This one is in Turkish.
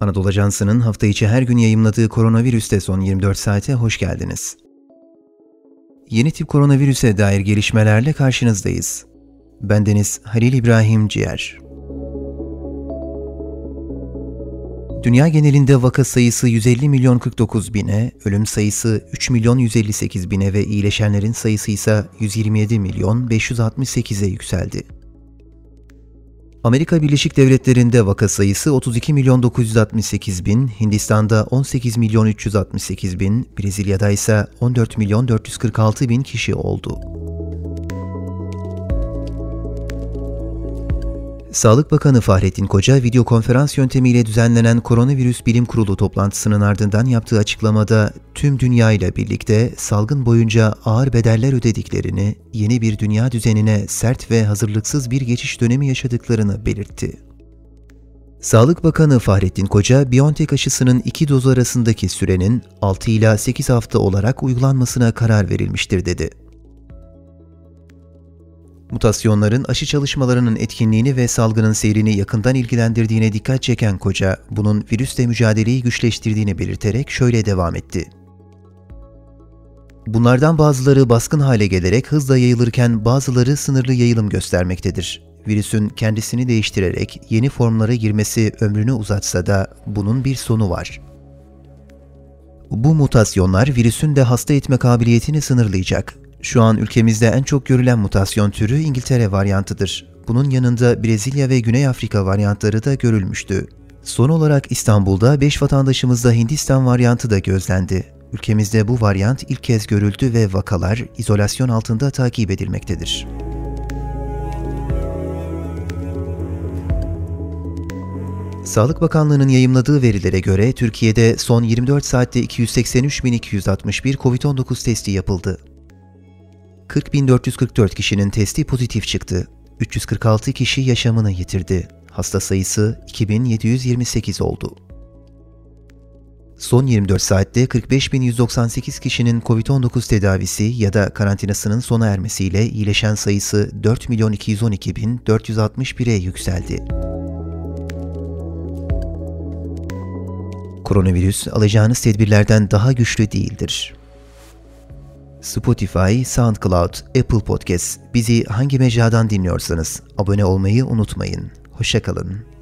Anadolu Ajansı'nın hafta içi her gün yayımladığı koronavirüste son 24 saate hoş geldiniz. Yeni tip koronavirüse dair gelişmelerle karşınızdayız. Bendeniz Halil İbrahim Ciğer. Dünya genelinde vaka sayısı 150 milyon 49 bine, ölüm sayısı 3 milyon 158 bine ve iyileşenlerin sayısı ise 127 milyon 568'e yükseldi. Amerika Birleşik Devletleri'nde vaka sayısı 32 milyon 968 bin, Hindistan'da 18 milyon 368 bin, Brezilya'da ise 14 milyon 446 bin kişi oldu. Sağlık Bakanı Fahrettin Koca, video konferans yöntemiyle düzenlenen Koronavirüs Bilim Kurulu toplantısının ardından yaptığı açıklamada tüm dünya ile birlikte salgın boyunca ağır bedeller ödediklerini, yeni bir dünya düzenine sert ve hazırlıksız bir geçiş dönemi yaşadıklarını belirtti. Sağlık Bakanı Fahrettin Koca, BioNTech aşısının iki doz arasındaki sürenin 6 ila 8 hafta olarak uygulanmasına karar verilmiştir dedi. Mutasyonların aşı çalışmalarının etkinliğini ve salgının seyrini yakından ilgilendirdiğine dikkat çeken Koca, bunun virüsle mücadeleyi güçleştirdiğini belirterek şöyle devam etti. Bunlardan bazıları baskın hale gelerek hızla yayılırken bazıları sınırlı yayılım göstermektedir. Virüsün kendisini değiştirerek yeni formlara girmesi ömrünü uzatsa da bunun bir sonu var. Bu mutasyonlar virüsün de hasta etme kabiliyetini sınırlayacak. Şu an ülkemizde en çok görülen mutasyon türü İngiltere varyantıdır. Bunun yanında Brezilya ve Güney Afrika varyantları da görülmüştü. Son olarak İstanbul'da 5 vatandaşımızda Hindistan varyantı da gözlendi. Ülkemizde bu varyant ilk kez görüldü ve vakalar izolasyon altında takip edilmektedir. Sağlık Bakanlığı'nın yayımladığı verilere göre Türkiye'de son 24 saatte 283.261 COVID-19 testi yapıldı. 40.444 kişinin testi pozitif çıktı. 346 kişi yaşamını yitirdi. Hasta sayısı 2728 oldu. Son 24 saatte 45.198 kişinin COVID-19 tedavisi ya da karantinasının sona ermesiyle iyileşen sayısı 4.212.461'e yükseldi. Koronavirüs alacağınız tedbirlerden daha güçlü değildir. Spotify, SoundCloud, Apple Podcast bizi hangi mecradan dinliyorsanız abone olmayı unutmayın. Hoşçakalın.